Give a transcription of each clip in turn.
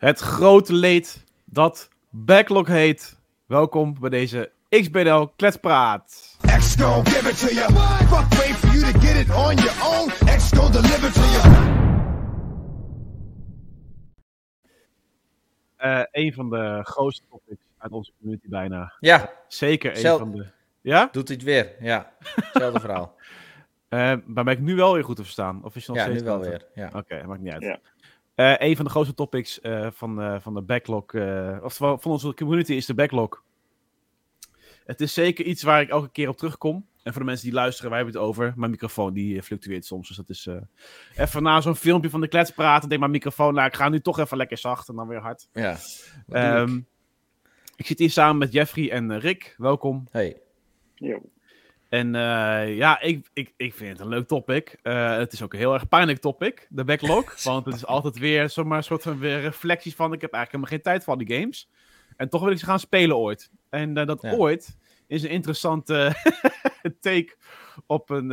Het grote leed dat backlog heet. Welkom bij deze XBNL Kletspraat. Gon give it to you. Fuck wait for you to get it on your own. Gon deliver to you. Uh, een van de grootste topics uit onze community bijna. Ja. Zeker een van de... Ja? Doet hij het weer, ja. Hetzelfde verhaal. Uh, maar ben ik nu wel weer goed te verstaan? Of is nog ja, nu wel weer. Ja. Oké, okay, maakt niet uit. Ja. Uh, een van de grootste topics uh, van, van de backlog, of van onze community, is de backlog. Het is zeker iets waar ik elke keer op terugkom. En voor de mensen die luisteren, wij hebben het over. Mijn microfoon die fluctueert soms. Dus dat is even na zo'n filmpje van de klets praten. Denk mijn microfoon, nou ik ga nu toch even lekker zacht en dan weer hard. Ja. Um, ik zit hier samen met Jeffrey en Rick. Welkom. Hey. Yo. En uh, ja, ik, ik, ik vind het een leuk topic. Uh, het is ook een heel erg pijnlijk topic, de backlog. want het is altijd weer zomaar een soort van weer reflecties van... ik heb eigenlijk helemaal geen tijd voor die games. En toch wil ik ze gaan spelen ooit. En uh, dat ja. ooit is een interessante take op een...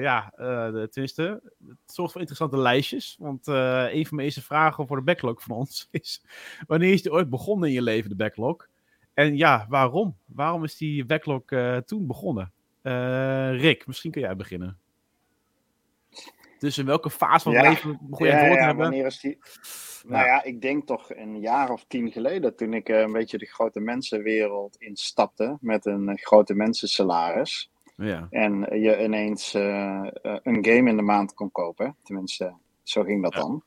ja, de, tenminste, het zorgt voor interessante lijstjes. Want een van mijn eerste vragen voor de backlog van ons is... wanneer is die ooit begonnen in je leven, de backlog? En ja, waarom? Waarom is die backlog toen begonnen? Uh, Rick, misschien kun jij beginnen. Dus in welke fase van het leven begon je ja, het ja, hebben? Wanneer is die... Nou ja, ik denk toch een jaar of tien geleden, toen ik uh, een beetje de grote mensenwereld instapte met een uh, grote mensensalaris. Ja. En je ineens een game in de maand kon kopen. Tenminste, zo ging dat dan.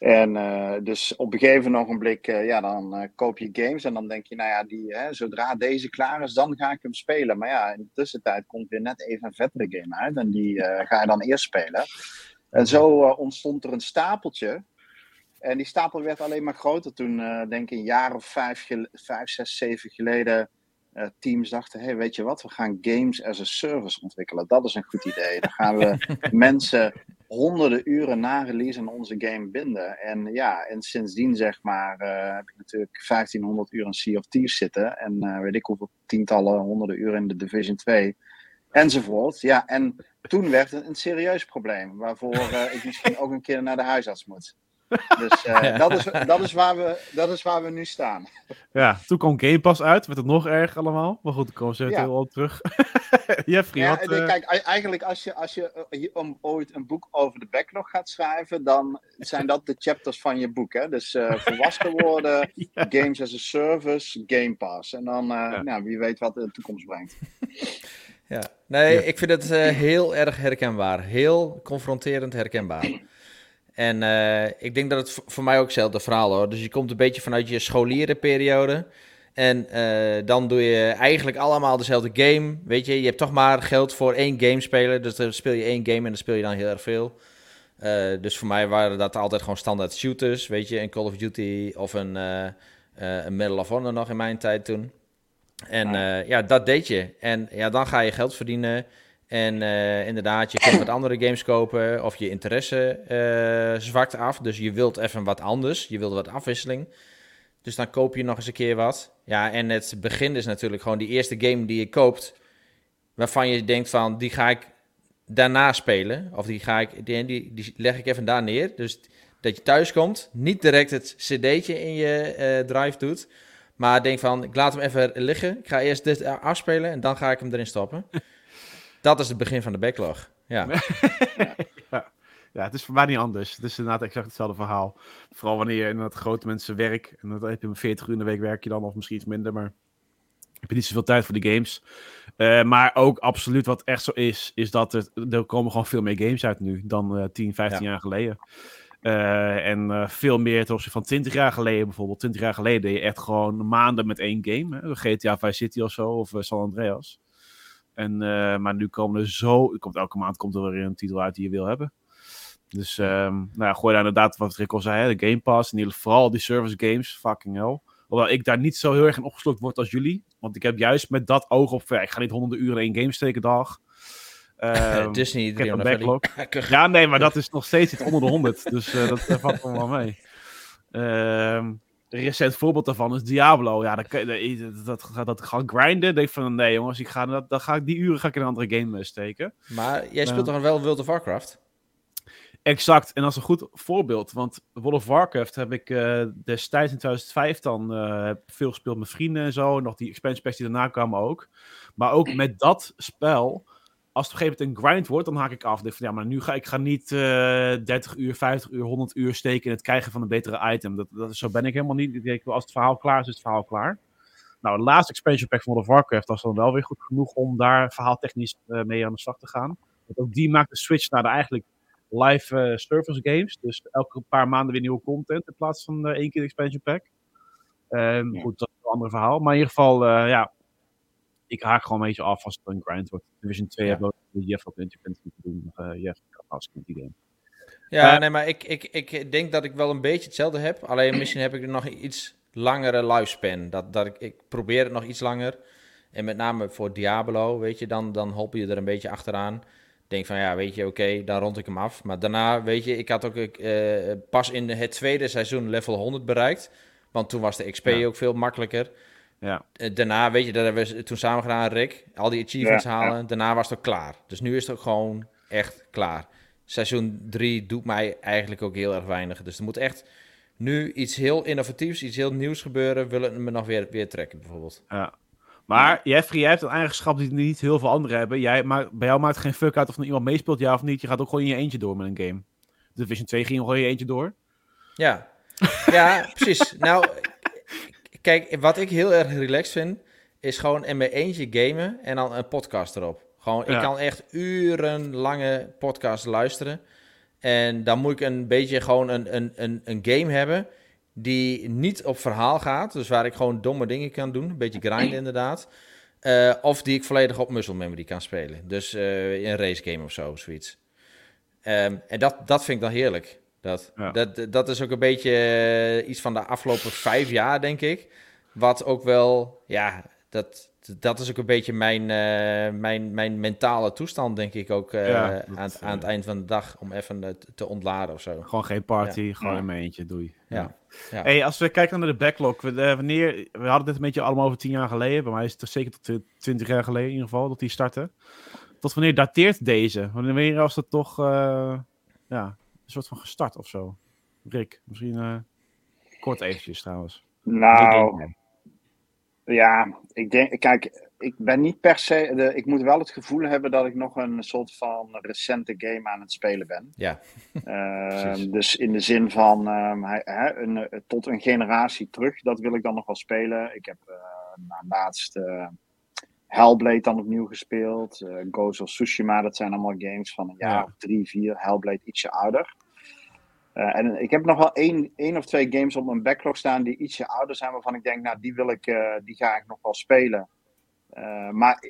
En uh, dus op een gegeven ogenblik, uh, ja, dan uh, koop je games en dan denk je, nou ja, die, hè, zodra deze klaar is, dan ga ik hem spelen. Maar ja, in de tussentijd komt weer net even een vettere game uit en die ga je dan eerst spelen. En zo ontstond er een stapeltje. En die stapel werd alleen maar groter toen, denk ik, een jaar of vijf, vijf zes, zeven geleden teams dachten, hey, weet je wat, we gaan games as a service ontwikkelen. Dat is een goed idee. Dan gaan we mensen honderden uren na release aan onze game binden. En ja, en sindsdien zeg maar uh, heb ik natuurlijk 1500 uur in Sea of Thieves zitten. En uh, weet ik hoeveel tientallen, honderden uren in de Division 2. Enzovoort. Ja, en toen werd het een serieus probleem. Waarvoor uh, ik misschien ook een keer naar de huisarts moet. Dus uh, dat, is, dat, is waar we, dat is waar we nu staan. Ja, toen kwam Game Pass uit, werd het nog erg allemaal. Maar goed, dan komen ze ja. al terug. Jeffrey, ja, wat, uh... Kijk, eigenlijk als je, als je uh, ooit een boek over de backlog gaat schrijven, dan zijn dat de chapters van je boek. Hè? Dus volwassen worden, ja. games as a service, Game Pass. En dan, nou, wie weet wat de toekomst brengt. Ja, nee, ik vind het heel erg herkenbaar. Heel confronterend herkenbaar. En uh, ik denk dat het voor mij ook hetzelfde verhaal hoor. Dus je komt een beetje vanuit je scholierenperiode. En uh, dan doe je eigenlijk allemaal dezelfde game. Weet je, je hebt toch maar geld voor één game spelen. Dus dan speel je één game en dan speel je dan heel erg veel. Uh, dus voor mij waren dat altijd gewoon standaard shooters. Weet je, een Call of Duty of een, een Medal of Honor nog in mijn tijd toen. En ja, dat deed je. En ja, dan ga je geld verdienen. En uh, inderdaad, je kunt wat andere games kopen of je interesse uh, zwakt af. Dus je wilt even wat anders, je wilt wat afwisseling. Dus dan koop je nog eens een keer wat. Ja, en het begin is natuurlijk gewoon die eerste game die je koopt, waarvan je denkt van, die ga ik daarna spelen. Of die, ga ik, die, die, die leg ik even daar neer. Dus dat je thuis komt, niet direct het cd'tje in je uh, drive doet. Maar denk van, ik laat hem even liggen. Ik ga eerst dit afspelen en dan ga ik hem erin stoppen. Dat is het begin van de backlog. Ja. ja. ja. het is voor mij niet anders. Het is inderdaad exact hetzelfde verhaal. Vooral wanneer je inderdaad grote mensen werk. En dan heb je een 40 uur in de week werk je dan, of misschien iets minder. Maar heb je niet zoveel tijd voor de games. Uh, maar ook absoluut wat echt zo is, is dat er, er komen gewoon veel meer games uit nu dan uh, 10, 15 ja. jaar geleden. Uh, en uh, veel meer ten opzichte van 20 jaar geleden bijvoorbeeld. 20 jaar geleden deed je echt gewoon maanden met één game. Hè? GTA Vice City of zo, of San Andreas. En, uh, maar nu komen er zo, komt elke maand komt er weer een titel uit die je wil hebben. Dus um, nou ja, gooi daar inderdaad wat Rick al zei, hè, de Game Pass. En ieder, vooral die service games, fucking hell. Hoewel ik daar niet zo heel erg in opgeslokt word als jullie. Want ik heb juist met dat oog op, ik ga niet honderden uren in game steken dag. Um, Disney, ik heb een backlog. ja, nee, maar dat is nog steeds iets onder de 100. dus uh, dat valt wel mee. Um, recent voorbeeld daarvan is Diablo. Ja, dat, dat, dat, dat gaan grinden. Denk van nee jongens, ik ga, dat, dan ga ik die uren ga ik in een andere game steken. Maar jij speelt uh, toch wel World of Warcraft? Exact, en dat is een goed voorbeeld. Want World of Warcraft heb ik uh, destijds in 2005 dan uh, veel gespeeld met vrienden en zo. Nog die expansion packs die daarna kwamen ook. Maar ook met dat spel, als het op een gegeven moment een grind wordt, dan haak ik af. Ik van, ja, maar nu ga ik ga niet uh, 30 uur, 50 uur, 100 uur steken in het krijgen van een betere item. Dat, dat, zo ben ik helemaal niet. Ik denk, als het verhaal klaar is, is het verhaal klaar. Nou, de laatste expansion pack van World of Warcraft was dan wel weer goed genoeg om daar verhaaltechnisch mee aan de slag te gaan. Want ook die maakt de switch naar de eigenlijk live uh, service games. Dus elke paar maanden weer nieuwe content in plaats van uh, één keer de expansion pack. Um, ja. Goed, dat is een ander verhaal. Maar in ieder geval, uh, ja, ik haak gewoon een beetje af als het een grind wordt. Division 2 ja. heb je Jeff ook independent te doen. Uh, Jeff, als ik die game. Ja, nee, maar ik, ik, ik denk dat ik wel een beetje hetzelfde heb. Alleen misschien heb ik er nog iets langere lifespan. Dat, dat ik, ik probeer het nog iets langer. En met name voor Diablo, weet je, dan, dan hop je er een beetje achteraan denk van ja, weet je, oké, okay, dan rond ik hem af. Maar daarna, weet je, ik had ook uh, pas in het tweede seizoen level 100 bereikt. Want toen was de XP ja. ook veel makkelijker. Ja. Uh, daarna, weet je, dat hebben we toen samen gedaan, Rick. Al die achievements ja, halen. Daarna was het ook klaar. Dus nu is het ook gewoon echt klaar. Seizoen 3 doet mij eigenlijk ook heel erg weinig. Dus er moet echt nu iets heel innovatiefs, iets heel nieuws gebeuren. Willen het me nog weer, weer trekken, bijvoorbeeld. Ja. Maar Jeffrey, jij hebt een eigenschap die niet heel veel anderen hebben. Jij, maar bij jou maakt het geen fuck uit of er iemand meespeelt, ja of niet. Je gaat ook gewoon in je eentje door met een game. Division 2 ging gewoon in je eentje door. Ja, ja precies. Nou, kijk, wat ik heel erg relaxed vind, is gewoon in mijn eentje gamen en dan een podcast erop. Gewoon, ja. ik kan echt urenlange podcasts luisteren. En dan moet ik een beetje gewoon een, een, een, een game hebben die niet op verhaal gaat. Dus waar ik gewoon domme dingen kan doen. Een beetje grind inderdaad. Uh, of die ik volledig op muscle memory kan spelen. Dus uh, een race game of zo, zoiets. Um, en dat, dat vind ik dan heerlijk. Dat, ja. dat, dat is ook een beetje uh, iets van de afgelopen vijf jaar, denk ik. Wat ook wel, ja, dat, dat is ook een beetje mijn, uh, mijn, mijn mentale toestand, denk ik ook, uh, ja, dat, aan, aan, het eind van de dag. Om even te ontladen of zo. Gewoon geen party, ja. gewoon in mijn eentje, doei. Ja. ja. Hey, als we kijken naar de backlog, we, wanneer, we hadden dit een beetje allemaal over tien jaar geleden. Bij mij is het zeker tot twintig jaar geleden in ieder geval, dat die startte. Tot wanneer dateert deze? Wanneer was dat toch ja, soort van gestart of zo? Rick, misschien kort eventjes trouwens. Nou, ja, ik denk, kijk, ik ben niet per se, de, ik moet wel het gevoel hebben dat ik nog een soort van recente game aan het spelen ben. Ja. Uh, dus in de zin van um, hij, hij, een, tot een generatie terug, dat wil ik dan nog wel spelen. Ik heb uh, nou, laatst uh, Hellblade dan opnieuw gespeeld. Uh, Ghost of Tsushima, dat zijn allemaal games van een jaar ja. of drie, vier. Hellblade ietsje ouder. Uh, en ik heb nog wel één, één of twee games op mijn backlog staan die ietsje ouder zijn, waarvan ik denk, nou, die, wil ik, uh, die ga ik nog wel spelen. Uh, maar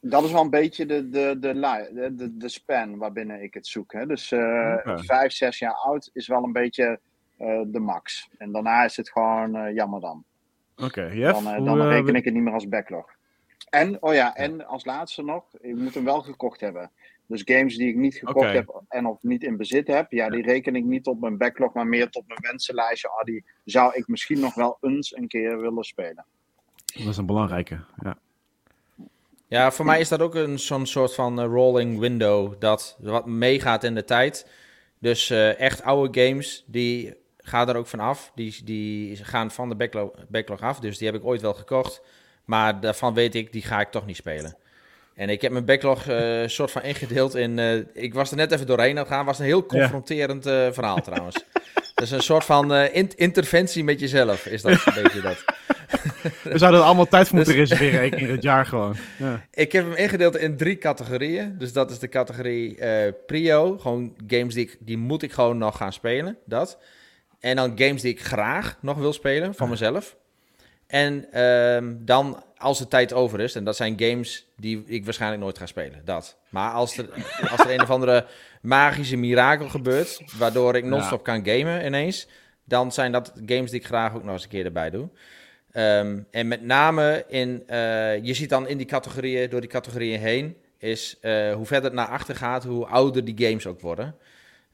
dat is wel een beetje de, de, de, de, de span waarbinnen ik het zoek. Hè. Dus okay. vijf, zes jaar oud is wel een beetje de max. En daarna is het gewoon jammer dan. Oké, okay, Jeff, Dan, dan reken ik het niet meer als backlog. En, oh ja, en als laatste nog, ik moet hem wel gekocht hebben. Dus games die ik niet gekocht okay. heb en of niet in bezit heb, ja, die reken ik niet op mijn backlog, maar meer tot mijn wensenlijstje. Ah, die zou ik misschien nog wel eens een keer willen spelen. Dat is een belangrijke, ja. Ja, voor mij is dat ook een, zo'n soort van uh, rolling window dat wat meegaat in de tijd. Dus uh, echt oude games, die gaan er ook van af. Die, die gaan van de backlog, backlog af, dus die heb ik ooit wel gekocht. Maar daarvan weet ik, die ga ik toch niet spelen. En ik heb mijn backlog uh, soort van ingedeeld in... Uh, ik was er net even doorheen aan gaan. was een heel confronterend uh, verhaal trouwens. Dat is een soort van in interventie met jezelf, is dat een beetje dat. We zouden er allemaal tijd voor moeten dus, reserveren, één keer het jaar gewoon. Ja. Ik heb hem ingedeeld in drie categorieën. Dus dat is de categorie prio. Gewoon games die, ik, die moet ik gewoon nog gaan spelen, dat. En dan games die ik graag nog wil spelen, van mezelf. En um, dan, als de tijd over is, en dat zijn games die ik waarschijnlijk nooit ga spelen, dat. Maar als er, als er een of andere magische mirakel gebeurt, waardoor ik non-stop ja. kan gamen ineens, dan zijn dat games die ik graag ook nog eens een keer erbij doe. Um, en met name in, uh, je ziet dan in die categorieën, door die categorieën heen, is uh, hoe verder het naar achter gaat, hoe ouder die games ook worden.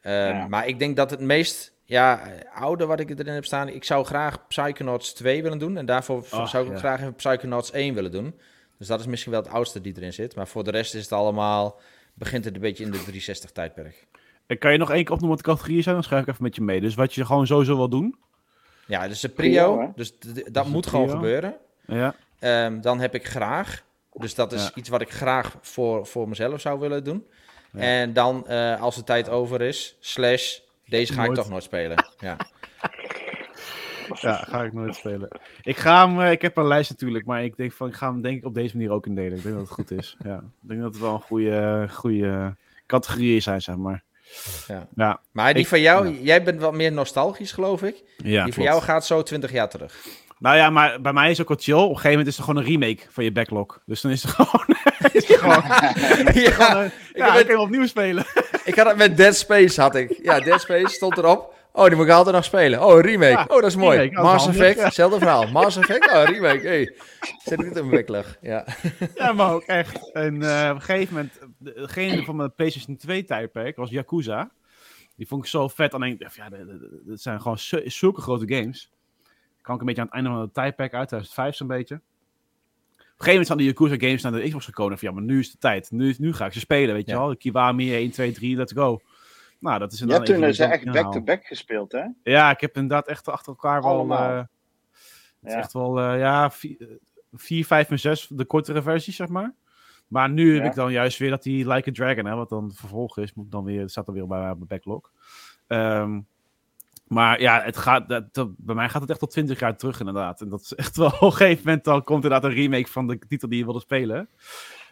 Um, ja. Maar ik denk dat het meest ja, oude wat ik erin heb staan. Ik zou graag Psychonauts 2 willen doen. En daarvoor oh, zou ik ja. graag even Psychonauts 1 willen doen. Dus dat is misschien wel het oudste die erin zit. Maar voor de rest is het allemaal... Begint het een beetje in de 360 tijdperk. En kan je nog één keer opnoemen wat de categorieën zijn? Dan schrijf ik even met je mee. Dus wat je gewoon sowieso wil doen. Ja, dus de prio. dus dat moet gewoon gebeuren. Ja. Um, dan heb ik graag. Dus dat is iets wat ik graag voor, voor mezelf zou willen doen. Ja. En dan, uh, als de tijd over is, slash, deze ga ik toch nooit spelen. Ja. Ja, ga ik nooit spelen. Ik ga hem, uh, ik heb een lijst natuurlijk, maar ik denk van, ik ga hem denk ik op deze manier ook indelen. Ik denk dat het goed is. Ja. Ik denk dat het wel een goede, goede categorieën zijn, zeg maar. Ja. ja. Maar die van jou, jij bent wat meer nostalgisch, geloof ik. Ja, die van jou gaat zo 20 jaar terug. Nou ja, maar bij mij is ook wat chill. Op een gegeven moment is er gewoon een remake van je backlog. Dus dan is het gewoon... is het gewoon ja, gewoon, uh, ja, ik kan opnieuw spelen. ik had het met Dead Space, had ik. Ja, Dead Space stond erop. Oh, die moet ik altijd nog spelen. Oh, remake. oh, dat is mooi. Remake, Mass Effect, hetzelfde verhaal. Mass Effect, oh, remake. Hey. Zet ik dit in mijn backlog. Ja. ja, maar ook echt. En uh, op een gegeven moment, degene van mijn PlayStation 2 tijdperk was Yakuza. Die vond ik zo vet. Alleen, ja, dat zijn gewoon zulke grote games kan ik een beetje aan het einde van de tijdperk uit, 2005 zo'n beetje. Op een gegeven moment zijn de Yakuza games naar de Xbox gekomen. Van, ja, maar nu is de tijd. Nu, nu ga ik ze spelen, weet je wel. Kiwami 1, 2, 3, let's go. Nou, dat is Je hebt toen ze echt back-to-back gespeeld, hè? Ja, ik heb inderdaad echt achter elkaar wel... Uh, het is echt wel, uh, ja, 4, 5 en 6, de kortere versies, zeg maar. Maar nu heb ik dan juist weer dat die Like a Dragon, hè, wat dan vervolg is, moet dan weer, staat dan weer bij mijn backlog. Um, maar ja, het gaat, dat, bij mij gaat het echt tot 20 jaar terug, inderdaad. En dat is echt wel op een gegeven moment dan komt inderdaad een remake van de titel die je wilde spelen.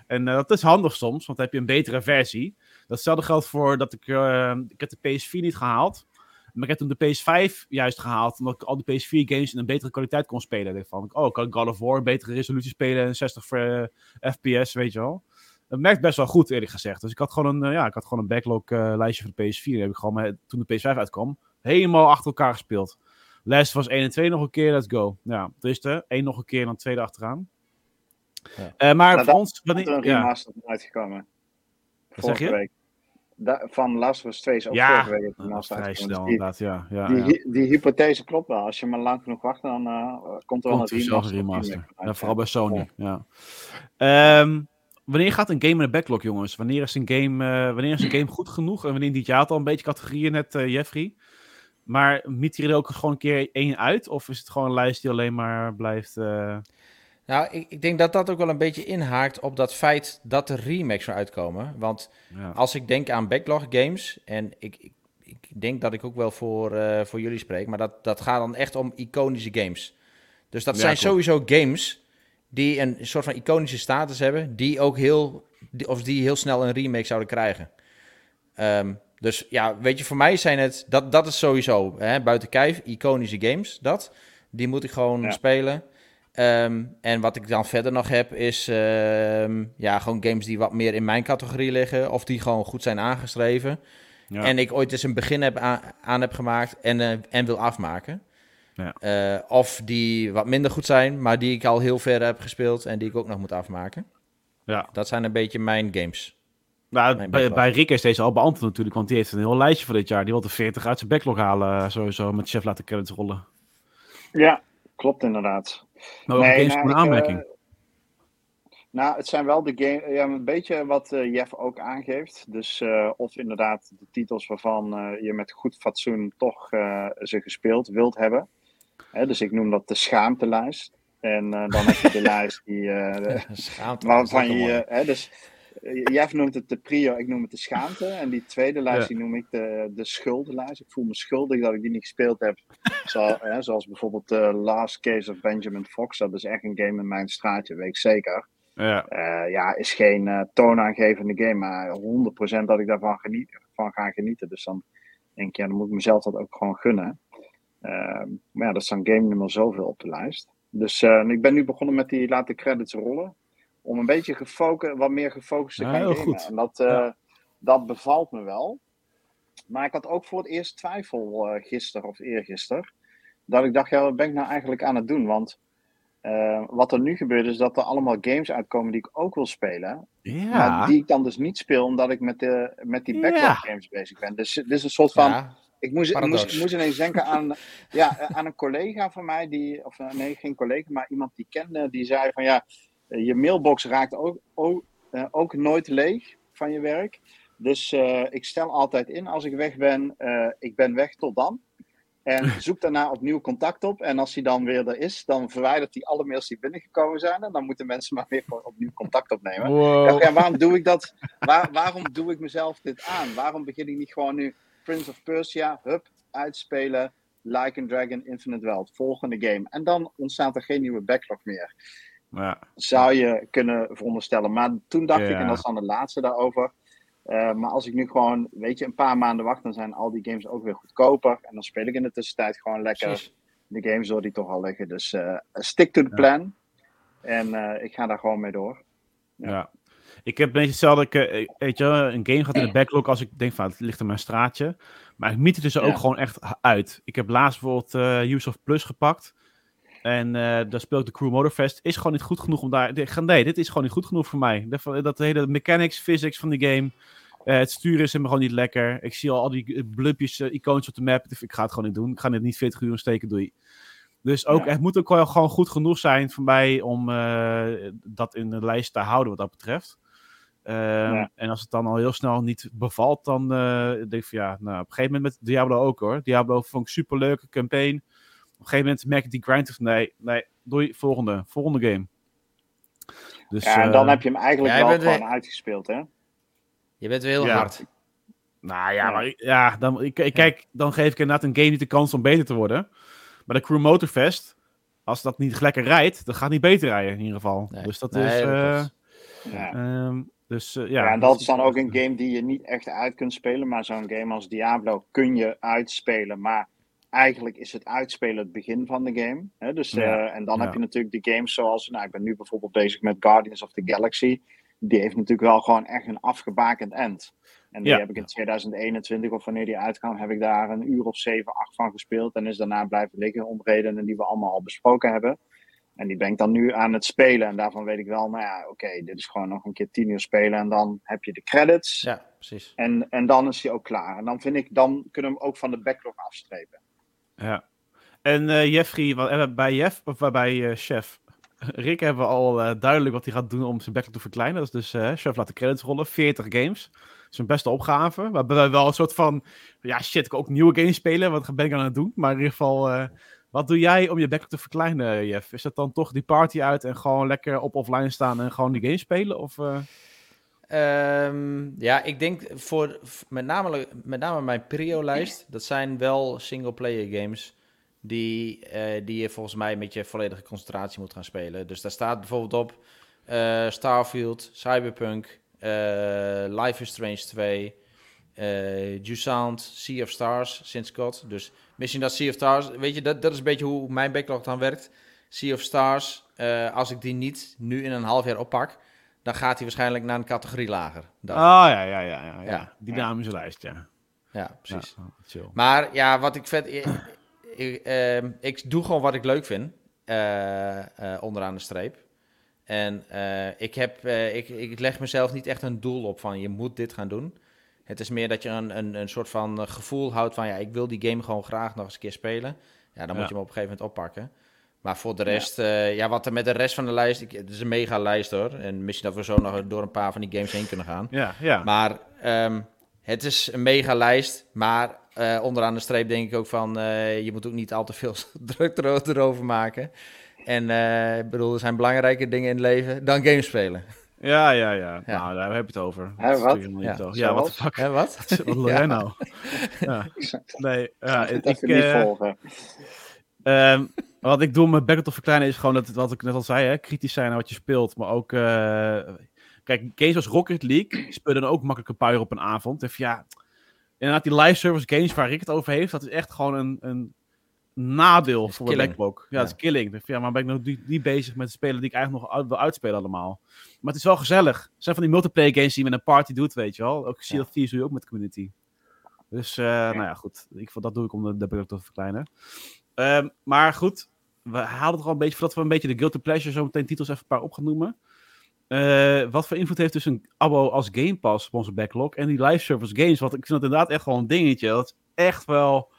En uh, dat is handig soms, want dan heb je een betere versie. Datzelfde geldt voor dat ik, uh, ik heb de PS4 niet gehaald. Maar ik heb toen de PS5 juist gehaald, omdat ik al die PS4 games in een betere kwaliteit kon spelen. Ik van, oh, kan ik God of War betere resolutie spelen en 60 uh, fps, weet je wel. Dat merkt best wel goed, eerlijk gezegd. Dus ik had gewoon een, ja, ik had gewoon een backlog lijstje van de PS4. Die heb ik gewoon, met, toen de PS5 uitkwam, helemaal achter elkaar gespeeld. Les was 1 en 2 nog een keer, let's go. Ja, dus de 1 nog een keer en dan tweede achteraan. Ja. Uh, maar nou, voor ons... Wanneer, een remaster ja. uitgekomen. Wat zeg je? Week. Da van Last Us 2 is ook ja, vorige week een vrij snel dus inderdaad, ja. ja, die, ja. die, hypothese klopt wel. Als je maar lang genoeg wacht, dan uh, komt er wel een remaster. Een remaster. Ja, vooral bij Sony, ja. ja. Um, wanneer gaat een game in de backlog, jongens? Wanneer is een game, uh, wanneer is een game goed genoeg? En wanneer dit jaar al een beetje categorieën net, uh, Jeffrey? Maar miet je er ook gewoon een keer één uit? Of is het gewoon een lijst die alleen maar blijft... Uh... Nou, ik, ik, denk dat dat ook wel een beetje inhaakt op dat feit dat er remakes er uitkomen. Want ja. als ik denk aan backlog games, en ik, ik, ik denk dat ik ook wel voor, uh, voor jullie spreek, maar dat, dat gaat dan echt om iconische games. Dus dat ja, zijn klopt. sowieso games die een soort van iconische status hebben, die ook heel, die, of die heel snel een remake zouden krijgen. Um, dus ja, weet je, voor mij zijn het, dat, dat is sowieso, hè, buiten kijf, iconische games, dat. Die moet ik gewoon ja. spelen. Um, en wat ik dan verder nog heb, is um, ja, gewoon games die wat meer in mijn categorie liggen, of die gewoon goed zijn aangeschreven. Ja. En ik ooit eens een begin heb aan, heb gemaakt en, uh, en wil afmaken. Ja. Uh, of die wat minder goed zijn, maar die ik al heel ver heb gespeeld en die ik ook nog moet afmaken. Ja. Dat zijn een beetje mijn games. Nou, bij, bij Rick is deze al beantwoord natuurlijk, want die heeft een heel lijstje voor dit jaar. Die wil de 40 uit zijn backlog halen, eh, sowieso, met chef laten credits rollen. Ja, klopt inderdaad. Nou, nee, games nou, een aanmerking. Uh, nou, het zijn wel de game, ja, een beetje wat uh, Jeff ook aangeeft. Dus uh, of inderdaad de titels waarvan uh, je met goed fatsoen toch ze gespeeld wilt hebben. Hè, dus ik noem dat de schaamtelijst. En dan heb je de lijst die. waarvan je. Hè, dus Jeff noemt het de prio, ik noem het de schaamte. En die tweede lijst die noem ik de, de schuldenlijst. Ik voel me schuldig dat ik die niet gespeeld heb. Zo, hè, zoals bijvoorbeeld The Last Case of Benjamin Fox. Dat is echt een game in mijn straatje, weet ik zeker. Ja, uh, ja is geen uh, toonaangevende game, maar 100% dat ik daarvan geniet, van ga genieten. Dus dan denk ik, ja, dan moet ik mezelf dat ook gewoon gunnen. Maar ja, dat is dan game nummer zoveel op de lijst. Dus eh, ik ben nu begonnen met die laten credits rollen om een beetje gefocust, wat meer gefocust te gaan gamen. En dat, ja. dat bevalt me wel. Maar ik had ook voor het eerst twijfel uh, gisteren of eergisteren. Dat ik dacht, ja, wat ben ik nou eigenlijk aan het doen? Want uh, wat er nu gebeurt is dat er allemaal games uitkomen die ik ook wil spelen. Ja. Maar die ik dan dus niet speel omdat ik met, de, met die backlog Ja. games bezig ben. Dus dit is een soort van... Ja, Ik moest, ik, moest, ik moest ineens denken aan, ja, aan een collega van mij, die, of eh, nee, geen collega, maar iemand die kende, die zei van ja, eh, je mailbox raakt ook, ook, eh, ook nooit leeg van je werk. Dus ik stel altijd in als ik weg ben, ik ben weg tot dan. En zoek daarna opnieuw contact op. En als hij dan weer er is, dan verwijdert hij alle mails die binnengekomen zijn. En dan moeten mensen maar weer opnieuw contact opnemen. Ja, waarom doe ik dat? Waar, waarom doe ik mezelf dit aan? Waarom begin ik niet gewoon nu Prince of Persia, hup, uitspelen, Like a Dragon, Infinite World, volgende game. En dan ontstaat er geen nieuwe backlog meer. Ja. Zou je kunnen veronderstellen. Maar toen dacht ik, en dat is dan de laatste daarover. Uh, maar als ik nu gewoon, weet je, een paar maanden wacht, dan zijn al die games ook weer goedkoper. En dan speel ik in de tussentijd gewoon lekker de games door die toch al liggen. Dus uh, stick to the plan. En uh, ik ga daar gewoon mee door. Ja. Ik heb een beetje hetzelfde, ik, weet je, een game gaat in de backlog als ik denk van het ligt in mijn straatje. Maar ik miet het dus ook gewoon echt uit. Ik heb laatst bijvoorbeeld uh, Ubisoft Plus gepakt. En uh, daar speel ik de Crew Motorfest. Is gewoon niet goed genoeg om daar. Nee, dit is gewoon niet goed genoeg voor mij. Dat, dat hele mechanics, physics van die game. Uh, het sturen is helemaal gewoon niet lekker. Ik zie al al die blupjes, uh, icoontjes op de map. Ik ga het gewoon niet doen. Ik ga dit niet 40 uur steken, doei. Dus ook, het moet ook wel gewoon goed genoeg zijn voor mij om dat in de lijst te houden wat dat betreft. Ehm, en als het dan al heel snel niet bevalt, dan uh, denk ik van ja, nou, op een gegeven moment met Diablo ook hoor. Diablo vond ik super leuke campaign. Op een gegeven moment merk ik die grind van nee, nee, doei, volgende, volgende game. Dus, ja, en dan uh, heb je hem eigenlijk wel gewoon uitgespeeld, hè? Je bent wel heel hard. Nou ja, maar ja, dan, ik, ik, kijk, dan geef ik inderdaad een game niet de kans om beter te worden. Maar de Crew Motorfest, als dat niet lekker rijdt, dan gaat het niet beter rijden in ieder geval. Dus dat is... Uh, ja. Um, dus, uh, ja. ja, en dat is dan ook een game die je niet echt uit kunt spelen. Maar zo'n game als Diablo kun je uitspelen. Maar eigenlijk is het uitspelen het begin van de game. Hè? Dus, uh, en dan heb je natuurlijk de games zoals... Nou, ik ben nu bijvoorbeeld bezig met Guardians of the Galaxy. Die heeft natuurlijk wel gewoon echt een afgebakend end. En die heb ik in 2021, of wanneer die uitkwam, heb ik daar een uur of 7, 8 van gespeeld. En is daarna blijven liggen om redenen die we allemaal al besproken hebben. En die ben ik dan nu aan het spelen. En daarvan weet ik wel, nou ja, oké, dit is gewoon nog een keer tien uur spelen. En dan heb je de credits. Ja, precies. En, en dan is hij ook klaar. En dan vind ik, dan kunnen we hem ook van de backlog afstrepen. Ja. En uh, wat, bij Jeff, of bij uh, Chef, Rick hebben we al uh, duidelijk wat hij gaat doen om zijn backlog te verkleinen. Dat is dus, Chef laat de credits rollen, 40 games. Een beste opgave. Waarbij we wel een soort van, ja shit, ik ook nieuwe games spelen. Wat ben ik aan het doen? Maar in ieder geval wat doe jij om je backlog te verkleinen, Jeff? Is dat dan toch die party uit en gewoon lekker op offline staan en gewoon die game spelen? Of, uh... ja, ik denk voor met name, met name mijn prio-lijst, dat zijn wel single-player games die, uh, die je volgens mij met je volledige concentratie moet gaan spelen. Dus daar staat bijvoorbeeld op uh, Starfield, Cyberpunk, Life is Strange 2, uh, Sea of Stars, sinds kort. Dus misschien dat Sea of Stars, weet je, dat, dat is een beetje hoe mijn backlog dan werkt. Sea of Stars, als ik die niet nu in een half jaar oppak, dan gaat hij waarschijnlijk naar een categorie lager. Dat. Oh ja, ja, ja, ja, ja. Dynamische ja. lijst, ja. Ja, precies. Ja, maar ja, wat ik vet... Ik, ik, uh, ik, doe gewoon wat ik leuk vind, uh, onderaan de streep. En ik, heb, ik, ik leg mezelf niet echt een doel op van je moet dit gaan doen. Het is meer dat je een, een, een soort van eh, gevoel houdt van ja, ik wil die game gewoon graag nog eens een keer spelen. Ja, dan moet je hem op een gegeven moment oppakken. Maar voor de rest, ja, uh, ja wat er met de rest van de lijst, ik, het is een mega lijst hoor. En misschien dat we zo nog door een paar van die games heen kunnen gaan. Ja, ja. Maar um, het is een mega lijst, maar uh, onderaan de streep denk ik ook van, uh, je moet ook niet al te veel druk erover maken. En ik bedoel, er zijn belangrijke dingen in het leven dan games spelen. Ja, ja, ja, Nou, daar heb je het over. Hè, wat? Ja, ja wat de fuck? Hè, wat? wat wil jij nou? ja. Nee, ja, ik, ik uh, niet volgen. Um, wat ik doe met Battle verkleinen is gewoon dat, wat ik net al zei, hè, kritisch zijn naar wat je speelt. Maar ook, uh, kijk, games als Rocket League spelen dan ook makkelijk een paar uur op een avond. Even ja, inderdaad, die live service games waar ik het over heeft, dat is echt gewoon een, een nadeel voor de backlog. Ja, dat is killing. Ja, maar ben ik nog niet, bezig met spelen die ik eigenlijk nog wil uitspelen allemaal. Maar het is wel gezellig. Het zijn van die multiplayer games die je met een party doet, weet je wel. Ook Sea of Thieves doe je ook met community. Dus, uh, nou ja, goed. Ik, dat doe ik om de, de te verkleinen. Um, maar goed, we haalden het al een beetje, voordat we een beetje de Guilty Pleasure zo meteen titels even een paar op gaan noemen. Uh, wat voor invloed heeft dus een abo als Game Pass op onze backlog en die live service games? Want ik vind dat inderdaad echt wel een dingetje. Dat is echt wel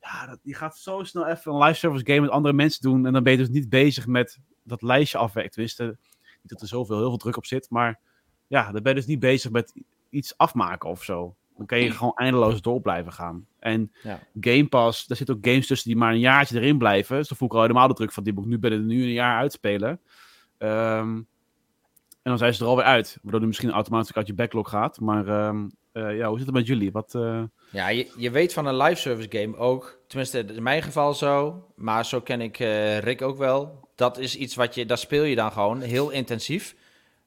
ja, dat, die gaat zo snel even een live service game met andere mensen doen. En dan ben je dus niet bezig met dat lijstje afwerken. Tenminste, niet dat er zoveel heel veel druk op zit. Maar ja, dan ben je dus niet bezig met iets afmaken of zo. Dan kan je gewoon eindeloos door blijven gaan. En Game Pass, daar zitten ook games tussen die maar een jaartje erin blijven. Dus dan voel ik al helemaal de druk van die moet nu binnen nu een jaar uitspelen. Um, en dan zijn ze er alweer uit. Waardoor die misschien automatisch uit je backlog gaat. Maar um, uh, ja, hoe zit het met jullie? Wat, uh... Ja, je, je weet van een live service game ook. Tenminste, in mijn geval zo. Maar zo ken ik uh, Rick ook wel. Dat is iets wat je, dat speel je dan gewoon heel intensief.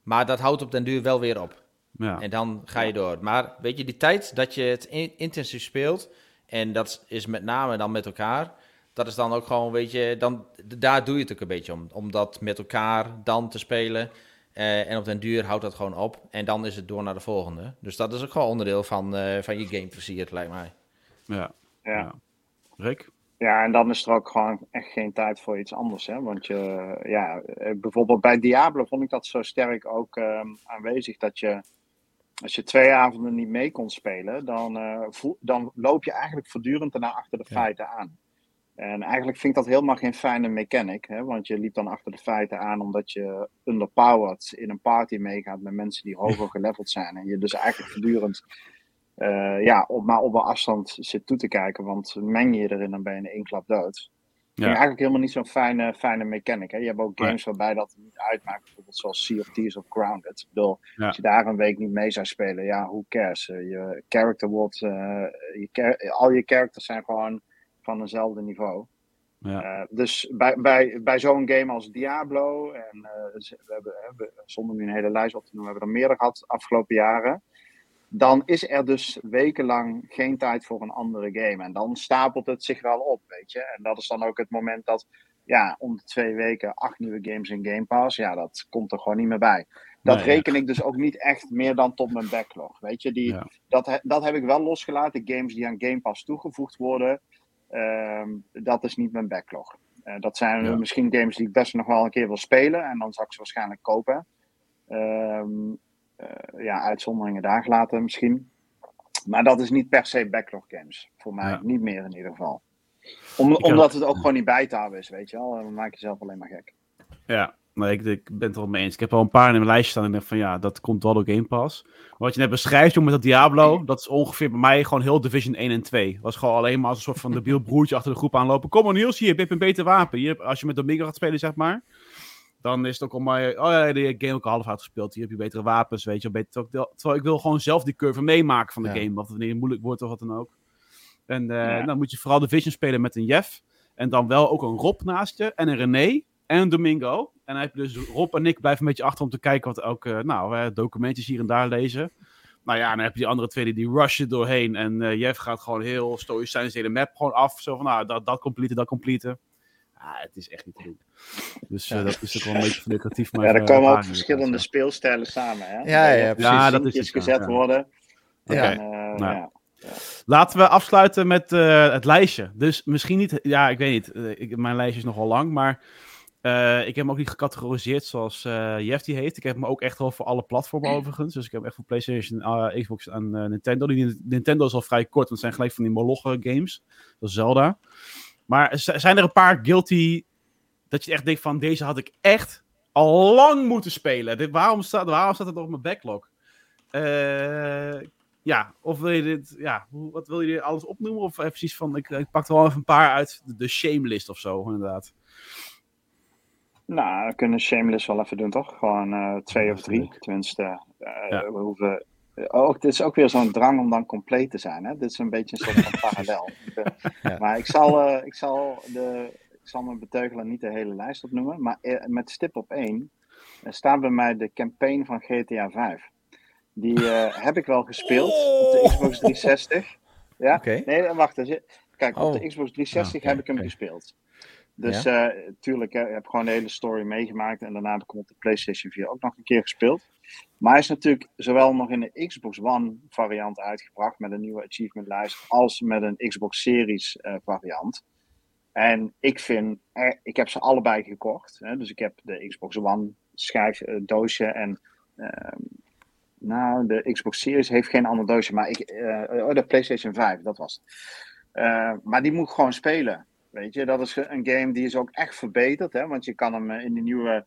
Maar dat houdt op den duur wel weer op. Ja. En dan ga je door. Maar weet je, die tijd dat je het intensief speelt, en dat is met name dan met elkaar, dat is dan ook gewoon, weet je, dan, daar doe je het ook een beetje om. Om dat met elkaar dan te spelen. Uh, en op den duur houdt dat gewoon op. En dan is het door naar de volgende. Dus dat is ook gewoon onderdeel van, uh, van je gameplezier, lijkt mij. Ja. ja. Rick? Ja, en dan is er ook gewoon echt geen tijd voor iets anders. Hè? Want je, ja, eh, bijvoorbeeld bij Diablo vond ik dat zo sterk ook uh, aanwezig dat je als je twee avonden niet mee kon spelen, dan, uh, voel, dan loop je eigenlijk voortdurend daarna achter de feiten aan. En eigenlijk vind ik dat helemaal geen fijne mechanic, hè? want je liep dan achter de feiten aan omdat je underpowered in een party meegaat met mensen die hoger geleveld zijn. En je dus eigenlijk voortdurend uh, ja, op, maar op een afstand zit toe te kijken, want meng je erin dan ben je in één klap dood. Ja. eigenlijk helemaal niet zo'n fijne, fijne mechanic. Hè? Je hebt ook games waarbij dat niet uitmaakt. Bijvoorbeeld zoals Sea of Thieves of Grounded. Ik bedoel, als je daar een week niet mee zou spelen, ja, who cares? Uh, je character wordt... Uh, je al je characters zijn gewoon van eenzelfde niveau. Ja. Uh, dus bij, bij, bij zo'n game als Diablo, en we hebben, we, zonder nu een hele lijst op te noemen, we hebben er meerdere gehad afgelopen jaren dan is er dus wekenlang geen tijd voor een andere game. En dan stapelt het zich wel op, weet je. En dat is dan ook het moment dat, ja, om de twee weken acht nieuwe games in Game Pass, ja, dat komt er gewoon niet meer bij. Dat reken ik dus ook niet echt meer dan tot mijn backlog, weet je. Die, dat, dat heb ik wel losgelaten, games die aan Game Pass toegevoegd worden, ehm, dat is niet mijn backlog. Uh, dat zijn misschien games die ik best nog wel een keer wil spelen, en dan zal ik ze waarschijnlijk kopen. Um, ja, uitzonderingen daar gelaten misschien. Maar dat is niet per se backlog games. Voor mij niet meer in ieder geval. Om, omdat het ook gewoon niet bij te houden is, weet je wel. Dan maak je zelf alleen maar gek. Ja, nee, ik, ik ben het er wel mee eens. Ik heb al een paar in mijn lijstje staan en ik denk van ja, dat komt wel door Game Pass. wat je net beschrijft, jongen, met dat Diablo, dat is ongeveer bij mij gewoon heel Division 1 en 2. Dat was gewoon alleen maar als een soort van debiel broertje achter de groep aanlopen. Kom maar Niels, hier, je hebt een beter wapen. Hier, als je met Domingo gaat spelen, zeg maar dan is het ook al maar, oh ja, die game ook half uitgespeeld. Hier heb je betere wapens, weet je. Beter, terwijl ik wil gewoon zelf die curve meemaken van de game. Wat wanneer het moeilijk wordt of wat dan ook. En uh, dan moet je vooral de Vision spelen met een Jeff. En dan wel ook een Rob naast je. En een René. En een Domingo. En dan heb je dus Rob en ik blijven een beetje achter om te kijken wat ook, uh, nou, documentjes hier en daar lezen. Nou ja, dan heb je die andere twee die rushen doorheen. En Jeff gaat gewoon heel stoïcijns de hele map gewoon af. Zo van, nou, dat, dat complete, dat complete. Ja, het is echt niet te doen. Dus uh, dat is ook wel een beetje lucratief. Maar ja, er komen ook verschillende speelstijlen samen. Hè? Ja, ja, precies. Ja, dat is het, gezet worden. Okay. uh, nou. ja. Laten we afsluiten met uh, het lijstje. Dus misschien niet, ja, ik weet niet. Ik, mijn lijstje is nogal lang, maar ik heb hem ook niet gecategoriseerd zoals Jeff die heeft. Ik heb hem ook echt wel voor alle platformen overigens. Dus ik heb echt voor PlayStation, Xbox en Nintendo. Die, Nintendo is al vrij kort, want het zijn gelijk van die Moloch games. Dat is Zelda. Maar zijn er een paar guilty dat je echt denkt van deze had ik echt al lang moeten spelen. Dit, waarom, staat, waarom staat het nog op mijn backlog? Uh, ja, of wil je dit, ja, wat wil je alles opnoemen? Of even precies van, ik, ik pak er wel even een paar uit de, shamelist of zo, inderdaad. Nou, we kunnen shamelist wel even doen, toch? Gewoon uh, twee of drie, tenminste. Uh, ja. We hoeven ook, het is ook weer zo'n drang om dan compleet te zijn. Hè? Dit is een beetje een soort van parallel. ja. Maar ik zal, uh, ik, zal de, ik zal mijn beteugelen niet de hele lijst opnoemen. Maar uh, met stip op één uh, staat bij mij de campaign van GTA 5. Die heb ik wel gespeeld op de Xbox 360. Ja? Okay. Nee, wacht. Kijk, op de oh. Xbox 360 okay, heb ik hem okay. gespeeld. Dus ja? uh, tuurlijk, ik heb gewoon de hele story meegemaakt. En daarna heb ik hem op de PlayStation 4 ook nog een keer gespeeld. Maar hij is natuurlijk zowel nog in de Xbox One variant uitgebracht met een nieuwe achievement lijst, als met een Xbox Series uh, variant. En ik vind, eh, ik heb ze allebei gekocht. Hè? Dus ik heb de Xbox One schijf, uh, doosje en ehm, nou, de Xbox Series heeft geen ander doosje, maar ik, oh, de PlayStation 5, dat was het. maar die moet gewoon spelen. Weet je, dat is een game die is ook echt verbeterd. Hè? Want je kan hem in de nieuwe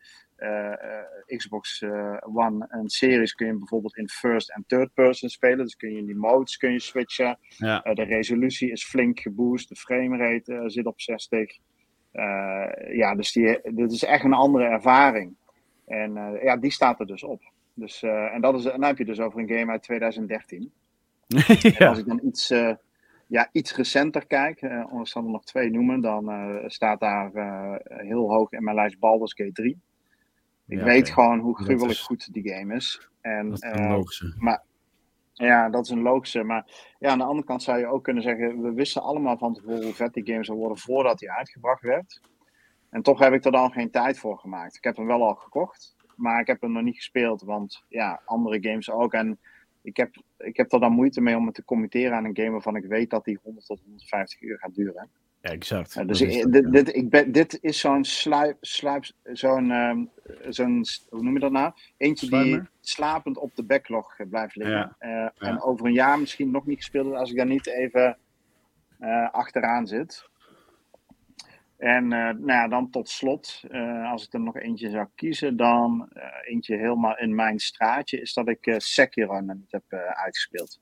Xbox One en Series kun je bijvoorbeeld in first en third person spelen. Dus kun je in die modes kun je switchen. Ja. de resolutie is flink geboost. De framerate zit op 60. ja, dus die, dit is echt een andere ervaring. En ja, die staat er dus op. Dus, en dat is, dan heb je dus over een game uit 2013. ja. als ik dan iets, uh, ja, iets recenter kijk, uh, zal er nog twee noemen, dan uh, staat daar heel hoog in mijn lijst Baldur's Gate 3. Ik ja, weet okay. gewoon hoe gruwelijk is, goed die game is. En, dat is een logische. Maar, ja, dat is een logische. Maar ja, aan de andere kant zou je ook kunnen zeggen, we wisten allemaal van tevoren hoe vet die game zou worden voordat die uitgebracht werd. En toch heb ik er dan geen tijd voor gemaakt. Ik heb hem wel al gekocht, maar ik heb hem nog niet gespeeld, want ja, andere games ook. En ik heb, ik heb er dan moeite mee om het te committeren aan een game waarvan ik weet dat die 100 tot 150 uur gaat duren. Ja, exact. Uh, dus ik, dit, ik ben, dit is zo'n sluip, sluip zo'n, um, zo'n, hoe noem je dat nou? Eentje die slapend op de backlog blijft liggen. Ja. Uh, ja. En over een jaar misschien nog niet gespeeld als ik daar niet even uh, achteraan zit. En nou ja, dan tot slot, als ik er nog eentje zou kiezen, dan eentje helemaal in mijn straatje, is dat ik Sekiro niet heb uitgespeeld.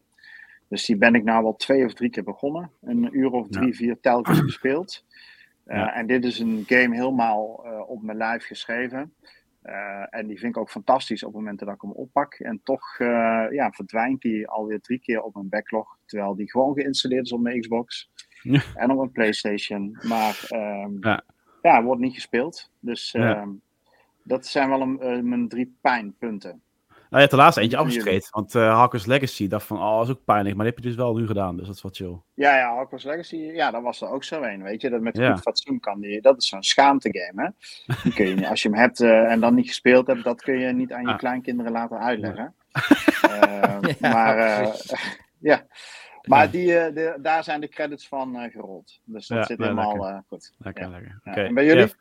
Dus die ben ik nou wel twee of drie keer begonnen. Een uur of drie, ja. vier telkens gespeeld. Ja. En dit is een game helemaal op mijn lijf geschreven. en die vind ik ook fantastisch op momenten dat ik hem oppak. En toch ja, verdwijnt die alweer drie keer op mijn backlog. Terwijl die gewoon geïnstalleerd is op mijn Xbox. en op een PlayStation. Maar um, ja. ja, wordt niet gespeeld. Dus ja. um, dat zijn wel een, mijn drie pijnpunten. Nou, je hebt de laatste eentje afgeschreven. Want uh, Hawkers Legacy dacht van, oh, dat is ook pijnlijk. Maar dat heb je dus wel nu gedaan. Dus dat is wat chill. Ja, ja, Hawkers Legacy, ja, dat was er ook zo een. Weet je, dat met goed fatsoen kan die. Dat is zo'n schaamte game, hè. Die kun je, als je hem hebt uh, en dan niet gespeeld hebt, dat kun je niet aan je ah. kleinkinderen laten uitleggen. Ja. maar ja. Maar die, uh, de, daar zijn de credits van uh, gerold. Dus dat ja, zit helemaal uh, goed. Lekker, lekker. Ja. Okay. En bij jullie?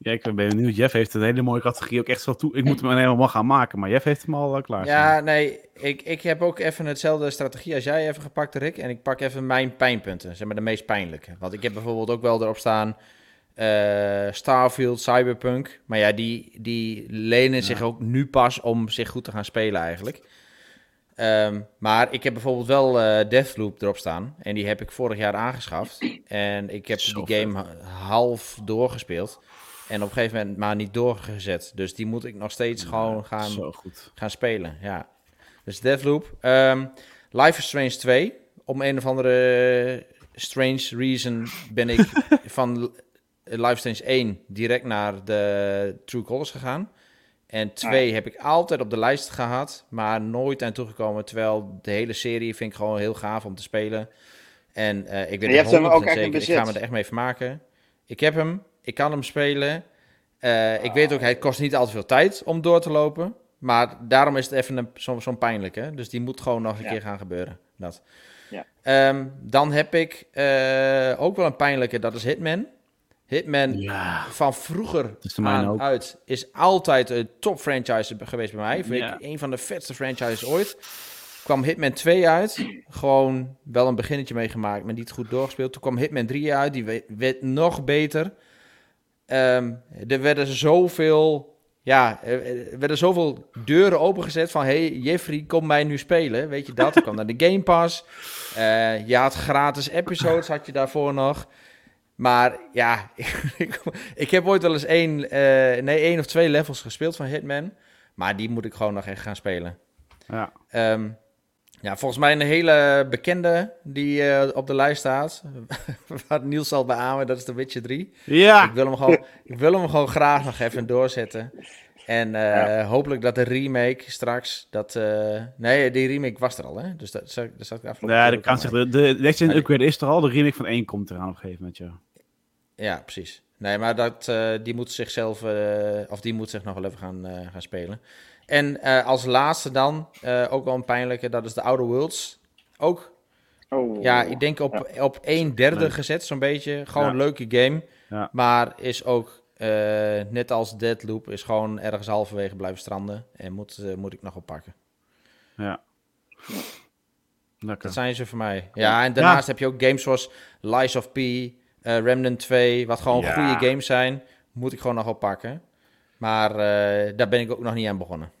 Ja, ik ben benieuwd. Jeff heeft een hele mooie categorie ook echt zo toe. Ik moet hem helemaal gaan maken, maar Jeff heeft hem al klaar. Ja, nee, ik, ik heb ook even hetzelfde strategie als jij even gepakt, Rick. En ik pak even mijn pijnpunten, zeg maar de meest pijnlijke. Want ik heb bijvoorbeeld ook wel erop staan Starfield, Cyberpunk. Maar ja, die, die lenen zich ook nu pas om zich goed te gaan spelen eigenlijk. Um, maar ik heb bijvoorbeeld wel uh, Deathloop erop staan. En die heb ik vorig jaar aangeschaft. En ik heb Zo die game half doorgespeeld. En op een gegeven moment maar niet doorgezet. Dus die moet ik nog steeds ja, gewoon gaan, gaan spelen. Ja. Dus Deathloop. Um, Life is Strange 2. Om een of andere strange reason ben ik van Life is Strange 1 direct naar de True Colors gegaan. En twee ah. heb ik altijd op de lijst gehad, maar nooit aan toegekomen. Terwijl de hele serie vind ik gewoon heel gaaf om te spelen. En uh, ik weet niet zeker, ik ga me er echt mee vermaken. Ik heb hem, ik kan hem spelen. Uh, ah. Ik weet ook, hij kost niet al te veel tijd om door te lopen. Maar daarom is het even zo'n zo pijnlijk, hè? Dus die moet gewoon nog een ja. keer gaan gebeuren. Dat. Ja. Um, dan heb ik uh, ook wel een pijnlijke, dat is Hitman. Hitman ja. van vroeger aan ook. uit is altijd een top franchise geweest bij mij. Vind ik een van de vetste franchises ooit. Kwam Hitman 2 uit. Gewoon wel een beginnetje meegemaakt, maar niet goed doorgespeeld. Toen kwam Hitman 3 uit. Die werd nog beter. Um, er werden zoveel... Ja, er werden zoveel deuren opengezet van... Hey, Jeffrey, kom mij nu spelen. Weet je dat? Ik kwam naar de Game Pass. Uh, je had gratis episodes, had je daarvoor nog. Maar ja, ik, ik heb ooit wel eens één, uh, nee, één of twee levels gespeeld van Hitman. Maar die moet ik gewoon nog echt gaan spelen. Ja. Um, ja, volgens mij een hele bekende die uh, op de lijst staat. Wat Niels zal beamen, dat is The Witcher 3. Ja. Ik wil hem gewoon, ik wil hem gewoon graag nog even doorzetten. En uh, ja. hopelijk dat de remake straks, dat... Uh, nee, die remake was er al, hè? Dus dat, dat zat ik afgelopen Ja, dat kan zich. De, de Next Gen Upgrade is er al, de remake van 1 komt eraan op een gegeven moment, ja. Ja, precies. Nee, maar dat, uh, die moet zichzelf, uh, of die moet zich nog wel even gaan, uh, gaan spelen. En als laatste dan, ook wel een pijnlijke, dat is de Outer Worlds. Ook, oh, ja, ik denk op, ja. op een derde nee. gezet, zo'n beetje. Gewoon ja. een leuke game. Ja. Maar is ook, net als Deadloop, is gewoon ergens halverwege blijven stranden. En moet, moet ik nog oppakken. Ja. Lekker. Dat zijn ze voor mij. Ja, en daarnaast heb je ook games zoals Lies of P... uh, Remnant 2, wat gewoon Ja. goede games zijn, moet ik gewoon nog wel pakken. Maar eh, daar ben ik ook nog niet aan begonnen.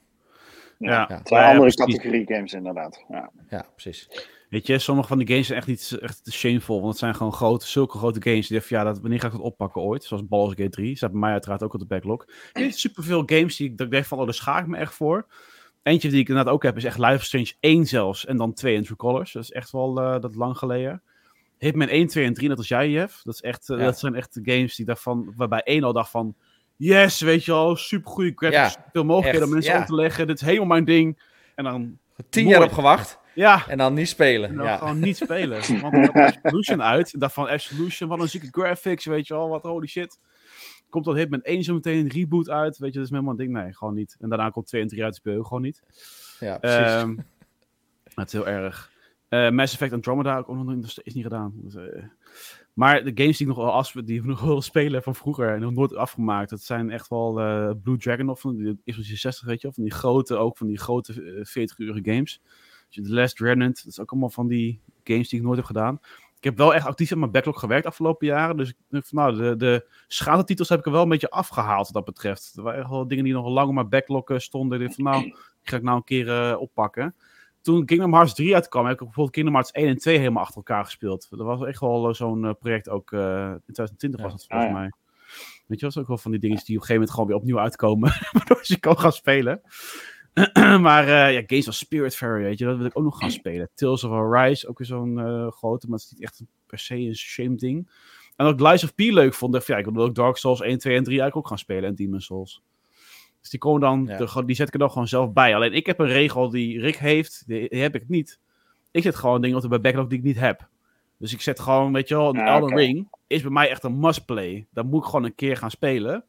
Ja, Ja. Zijn Ja, andere categorie games inderdaad. Ja. Ja, precies. Weet je, sommige van die games zijn echt niet echt shameful. Want het zijn gewoon grote, zulke grote games. Die van, ja, dat, wanneer ga ik dat oppakken ooit? Zoals Baldur's Gate 3. Staat bij mij uiteraard ook op de backlog. Je hebt superveel games die ik, dat ik denk van, oh, daar schaak ik me echt voor. Eentje die ik inderdaad ook heb is echt Life Strange 1 zelfs. En dan 2 in True Colors. Dat is echt wel eh, dat lang geleden. Hitman 1, 2 en 3, net als jij, Jeff. Dat, is echt, eh, Ja. dat zijn echt games die daarvan, waarbij 1 al dacht van... Yes, weet je wel, super goede graphics. Ja, veel mogelijkheden om mensen ja. om te leggen. Dit is helemaal mijn ding. En dan, Tien Mooi. jaar op gewacht ja, en dan niet spelen. en dan Ja. gewoon niet spelen. Want er Absolution uit. Ik dacht van Absolution, wat een zieke graphics, weet je wel. Wat holy shit. Komt dat Hitman 1 zo meteen een reboot uit? Weet je, dat is helemaal een ding. Nee, gewoon niet. En daarna komt 2 en 3 uit, speel gewoon niet. ja, precies. Ehm dat is heel erg. Eh, Mass Effect Andromeda ook nog is niet gedaan. Dus, eh, maar de games die ik nog wel as, die nog wil spelen van vroeger en nog nooit afgemaakt, dat zijn echt wel eh, Blue Dragon of van die Xbox 60, weet je wel, van die grote, ook van die grote eh, 40 uur games. Dus The Last Remnant, dat is ook allemaal van die games die ik nooit heb gedaan. Ik heb wel echt actief aan mijn backlog gewerkt afgelopen jaren. Dus ik denk van, nou, de, de schadeltitels heb ik er wel een beetje afgehaald wat dat betreft. Er waren echt wel dingen die nog lang op mijn backlog stonden. Ik van, nou, die ga ik nou een keer oppakken. Toen Kingdom Hearts 3 uitkwam, heb ik bijvoorbeeld Kingdom Hearts 1 en 2 helemaal achter elkaar gespeeld. Dat was echt wel eh, zo'n eh, project ook. eh, in 2020 was het volgens Ah, ja. mij. Weet je, dat is ook wel van die dingen die op een gegeven moment gewoon weer opnieuw uitkomen. waardoor je kan gaan spelen. maar eh, ja, games als Spiritfarer, weet je, dat wil ik ook nog gaan spelen. Tales of Arise, ook weer zo'n grote, maar het is niet echt per se een shame ding. En ook Lies of P leuk vond, dacht ja, ik wil ook Dark Souls 1, 2 en 3 eigenlijk ook gaan spelen en Demon Souls. Dus die komen dan, Ja. de- die zet ik er dan gewoon zelf bij. Alleen ik heb een regel die Rick heeft, die, die heb ik niet. Ik zet gewoon dingen op de backlog die ik niet heb. Dus ik zet gewoon, weet je wel, een Ja, Elden. Ring is bij mij echt een must-play. Dat moet ik gewoon een keer gaan spelen. Eh,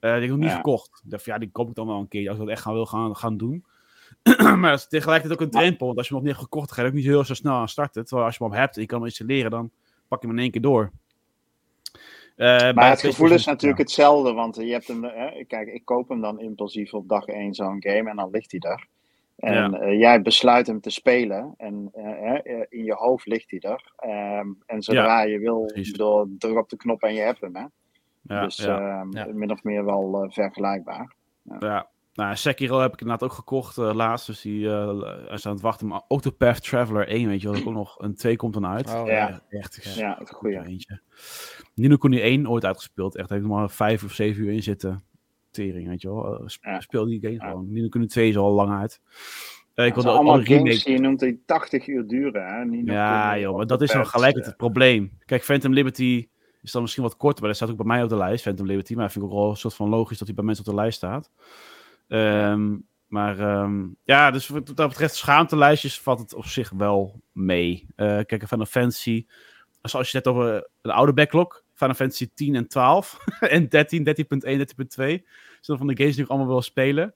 die heb ik nog niet gekocht. Ik dacht, van, ja, die koop ik dan wel een keer als ik dat echt gaan, wil gaan, gaan doen. maar dat is tegelijkertijd ook een drempel. Want als je hem nog niet hebt gekocht, ga je ook niet heel zo snel aan starten. Terwijl als je hem al hebt en je kan hem installeren, dan pak je hem in één keer door. Eh, bij Maar het de gevoel is natuurlijk hetzelfde, want je hebt hem, hè, kijk, ik koop hem dan impulsief op dag 1 zo'n game en dan ligt hij daar. En Ja. eh, jij besluit hem te spelen en eh, hè, eh, in je hoofd ligt hij er. Ehm, en zodra je wil, door, druk op de knop en je hebt hem. Hè? Ja, dus ja. ehm, Ja. min of meer wel eh, vergelijkbaar. Ja, nou, Sekiro heb ik inderdaad ook gekocht eh, laatst. Dus die uh, is aan het wachten. Maar Octopath Traveler 1, weet je wel. dat Ook nog een 2 komt dan uit. Oh, ja. Echt, echt Ja, het goede. eentje. Nino Kuni 1 ooit uitgespeeld. Echt, heb ik nog maar 5 of 7 uur in zitten. Tering, weet je wel. Eh. Speel die game gewoon. Nino Kuni 2 is al lang uit. Eh, ik wilde allemaal alle remake. games die je noemt die 80 uur duren. Hè? Ja, joh, maar dat de is dan gelijk eh, het probleem. Kijk, Phantom Liberty is dan misschien wat korter, maar dat staat ook bij mij op de lijst, Phantom Liberty. Maar dat vind ik ook wel een soort van logisch dat hij bij mensen op de lijst staat. Ehm, maar ehm, ja, dus wat dat betreft schaamtelijstjes valt het op zich wel mee. Eh, kijk, Final Fantasy, zoals je het net over een oude backlog, Final Fantasy 10 en 12 en 13, 13.1, 13.2. Zijn van de games die ik allemaal wil spelen.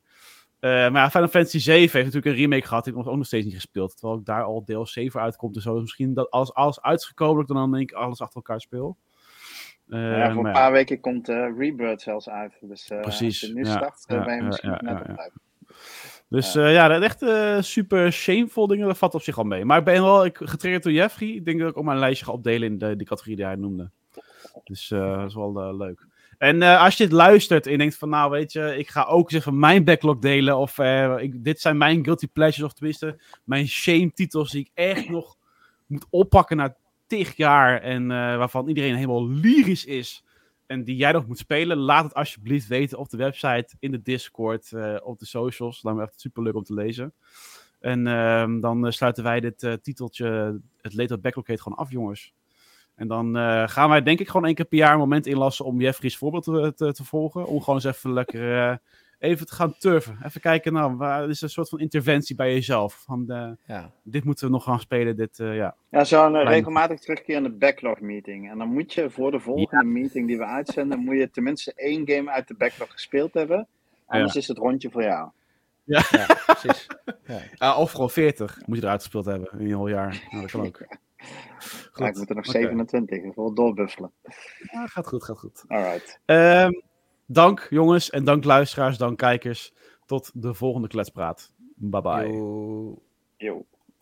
Eh, maar ja, Final Fantasy 7 heeft natuurlijk een remake gehad. Die heb ik ook nog steeds niet gespeeld. Terwijl ik daar al DLC voor uitkomt en zo. Dus misschien dat als alles uitgekomen dat dan denk ik alles achter elkaar speel. Eh, ja, voor maar een ja. paar weken komt eh Rebirth zelfs uit. Dus eh, Precies, als je nu ja, start, eh, ben je misschien net op. Dus eh, ja, dat echt eh, super shameful dingen, dat valt op zich al mee. Maar ik ben wel ik, getriggerd door Jeffrey. Ik denk dat ik ook mijn lijstje ga opdelen in de, die categorie die hij noemde. Dus eh, dat is wel eh, leuk. En eh, als je dit luistert en je denkt van, nou weet je, ik ga ook zeg mijn backlog delen. Of ik, dit zijn mijn guilty pleasures, of tenminste mijn shame titels die ik echt nog moet oppakken na tig jaar. En waarvan iedereen helemaal lyrisch is. En die jij nog moet spelen, laat het alsjeblieft weten op de website, in de Discord, op de socials. Dat me echt super leuk om te lezen. En ehm, dan sluiten wij dit titeltje, het Later Backlog heet, gewoon af, jongens. En dan eh, gaan wij denk ik gewoon één keer per jaar een moment inlassen om Jeffrey's voorbeeld te, te, te volgen. Om gewoon eens even lekker eh, even te gaan turven. Even kijken, nou, waar is een soort van interventie bij jezelf. Van, eh, Ja. dit moeten we nog gaan spelen, dit, eh, ja. Ja, zo'n regelmatig terugkerende backlog meeting. En dan moet je voor de volgende meeting die we uitzenden, moet je tenminste één game uit de backlog gespeeld hebben. Anders is het rondje voor jou. ja, precies. Ja. Ah, of gewoon 40 moet je eruit gespeeld hebben in een heel jaar. Nou, dat kan ook. Ja, ik moet er nog oké. 27, ik wil doorbuffelen. Ja, gaat goed, gaat goed. Alright. Ehm, dank jongens en dank luisteraars, dank kijkers. Tot de volgende kletspraat. Bye bye. Yo. Yo.